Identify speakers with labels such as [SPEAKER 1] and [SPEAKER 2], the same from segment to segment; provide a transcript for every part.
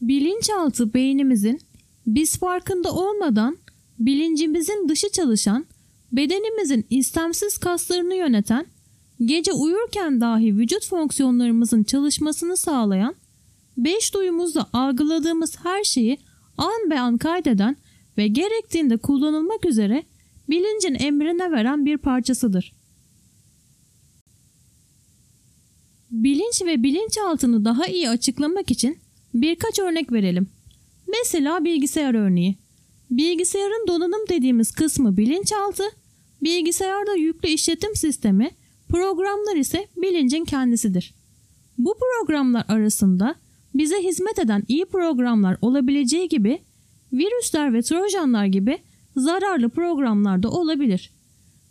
[SPEAKER 1] Bilinçaltı beynimizin biz farkında olmadan bilincimizin dışı çalışan, bedenimizin istemsiz kaslarını yöneten, gece uyurken dahi vücut fonksiyonlarımızın çalışmasını sağlayan, beş duyumuzla algıladığımız her şeyi an be an kaydeden ve gerektiğinde kullanılmak üzere bilincin emrine veren bir parçasıdır. Bilinç ve bilinçaltını daha iyi açıklamak için birkaç örnek verelim. Mesela bilgisayar örneği. Bilgisayarın donanım dediğimiz kısmı bilinçaltı, bilgisayarda yüklü işletim sistemi, programlar ise bilincin kendisidir. Bu programlar arasında bize hizmet eden iyi programlar olabileceği gibi virüsler ve trojanlar gibi zararlı programlar da olabilir.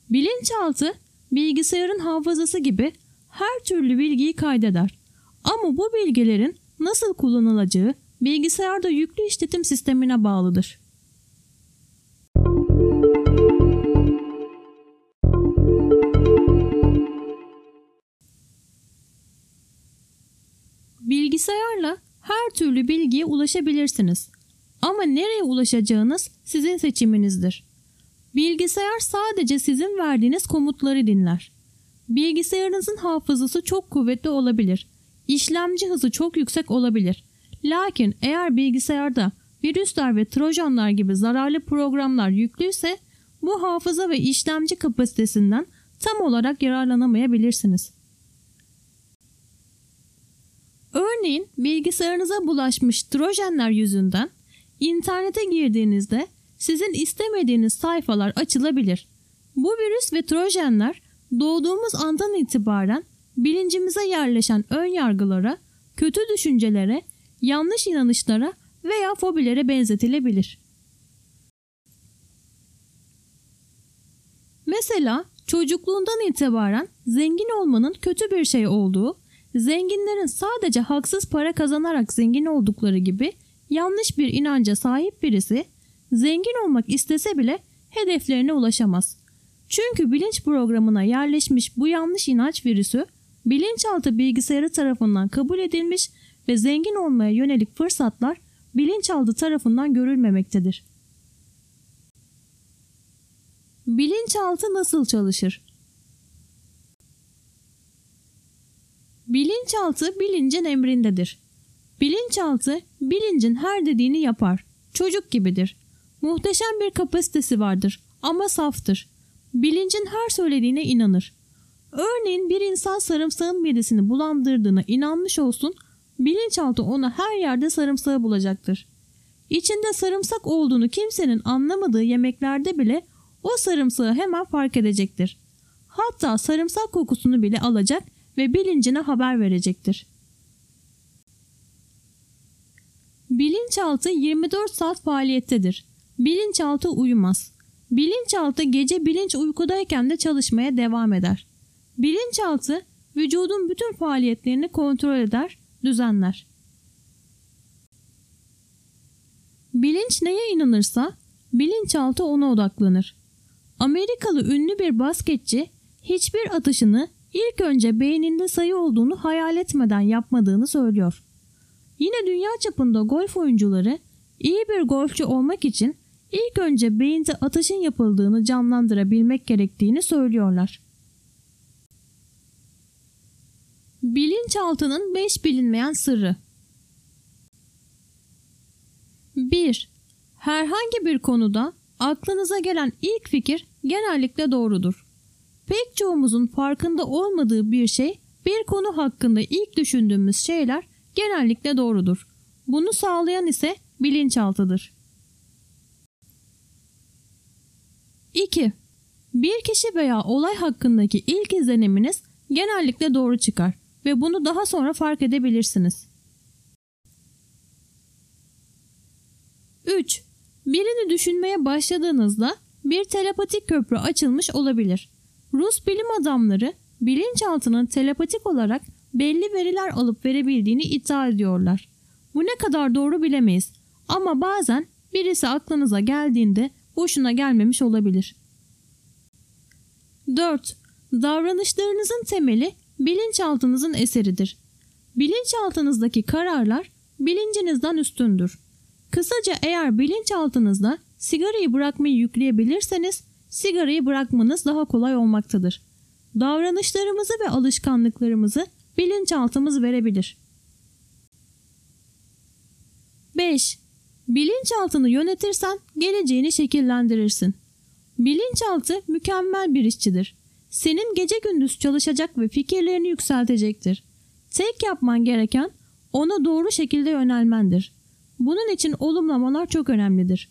[SPEAKER 1] Bilinçaltı bilgisayarın hafızası gibi her türlü bilgiyi kaydeder. Ama bu bilgilerin nasıl kullanılacağı bilgisayarda yüklü işletim sistemine bağlıdır. Bilgisayarla her türlü bilgiye ulaşabilirsiniz. Ama nereye ulaşacağınız sizin seçiminizdir. Bilgisayar sadece sizin verdiğiniz komutları dinler. Bilgisayarınızın hafızası çok kuvvetli olabilir. İşlemci hızı çok yüksek olabilir. Lakin eğer bilgisayarda virüsler ve trojanlar gibi zararlı programlar yüklüyse bu hafıza ve işlemci kapasitesinden tam olarak yararlanamayabilirsiniz. Örneğin bilgisayarınıza bulaşmış trojanlar yüzünden internete girdiğinizde sizin istemediğiniz sayfalar açılabilir. Bu virüs ve trojanlar doğduğumuz andan itibaren bilincimize yerleşen ön yargılara, kötü düşüncelere, yanlış inanışlara veya fobilere benzetilebilir. Mesela çocukluğundan itibaren zengin olmanın kötü bir şey olduğu, zenginlerin sadece haksız para kazanarak zengin oldukları gibi yanlış bir inanca sahip birisi zengin olmak istese bile hedeflerine ulaşamaz. Çünkü bilinç programına yerleşmiş bu yanlış inanç virüsü bilinçaltı bilgisayarı tarafından kabul edilmiş ve zengin olmaya yönelik fırsatlar bilinçaltı tarafından görülmemektedir. Bilinçaltı nasıl çalışır? Bilinçaltı bilincin emrindedir. Bilinçaltı bilincin her dediğini yapar. Çocuk gibidir. Muhteşem bir kapasitesi vardır ama saftır. Bilincin her söylediğine inanır. Örneğin bir insan sarımsağın midesini bulandırdığına inanmış olsun, bilinçaltı ona her yerde sarımsağı bulacaktır. İçinde sarımsak olduğunu kimsenin anlamadığı yemeklerde bile o sarımsağı hemen fark edecektir. Hatta sarımsak kokusunu bile alacak ve bilincine haber verecektir. Bilinçaltı 24 saat faaliyettedir. Bilinçaltı uyumaz. Bilinçaltı gece bilinç uykudayken de çalışmaya devam eder. Bilinçaltı vücudun bütün faaliyetlerini kontrol eder, düzenler. Bilinç neye inanırsa bilinçaltı ona odaklanır. Amerikalı ünlü bir basketçi hiçbir atışını ilk önce beyninde sayı olduğunu hayal etmeden yapmadığını söylüyor. Yine dünya çapında golf oyuncuları iyi bir golfçü olmak için ilk önce beyinde atışın yapıldığını canlandırabilmek gerektiğini söylüyorlar. Bilinçaltının 5 bilinmeyen sırrı 1. Herhangi bir konuda aklınıza gelen ilk fikir genellikle doğrudur. Pek çoğumuzun farkında olmadığı bir şey, bir konu hakkında ilk düşündüğümüz şeyler genellikle doğrudur. Bunu sağlayan ise bilinçaltıdır. 2. Bir kişi veya olay hakkındaki ilk izleniminiz genellikle doğru çıkar ve bunu daha sonra fark edebilirsiniz. 3. Birini düşünmeye başladığınızda bir telepatik köprü açılmış olabilir. Rus bilim adamları bilinçaltının telepatik olarak belli veriler alıp verebildiğini iddia ediyorlar. Bu ne kadar doğru bilemeyiz ama bazen birisi aklınıza geldiğinde boşuna gelmemiş olabilir. 4. Davranışlarınızın temeli bilinçaltınızın eseridir. Bilinçaltınızdaki kararlar bilincinizden üstündür. Kısaca eğer bilinçaltınızda sigarayı bırakmayı yükleyebilirseniz sigarayı bırakmanız daha kolay olmaktadır. Davranışlarımızı ve alışkanlıklarımızı bilinçaltımız verebilir. 5. Bilinçaltını yönetirsen geleceğini şekillendirirsin. Bilinçaltı mükemmel bir işçidir. Senin gece gündüz çalışacak ve fikirlerini yükseltecektir. Tek yapman gereken ona doğru şekilde yönelmendir. Bunun için olumlamalar çok önemlidir.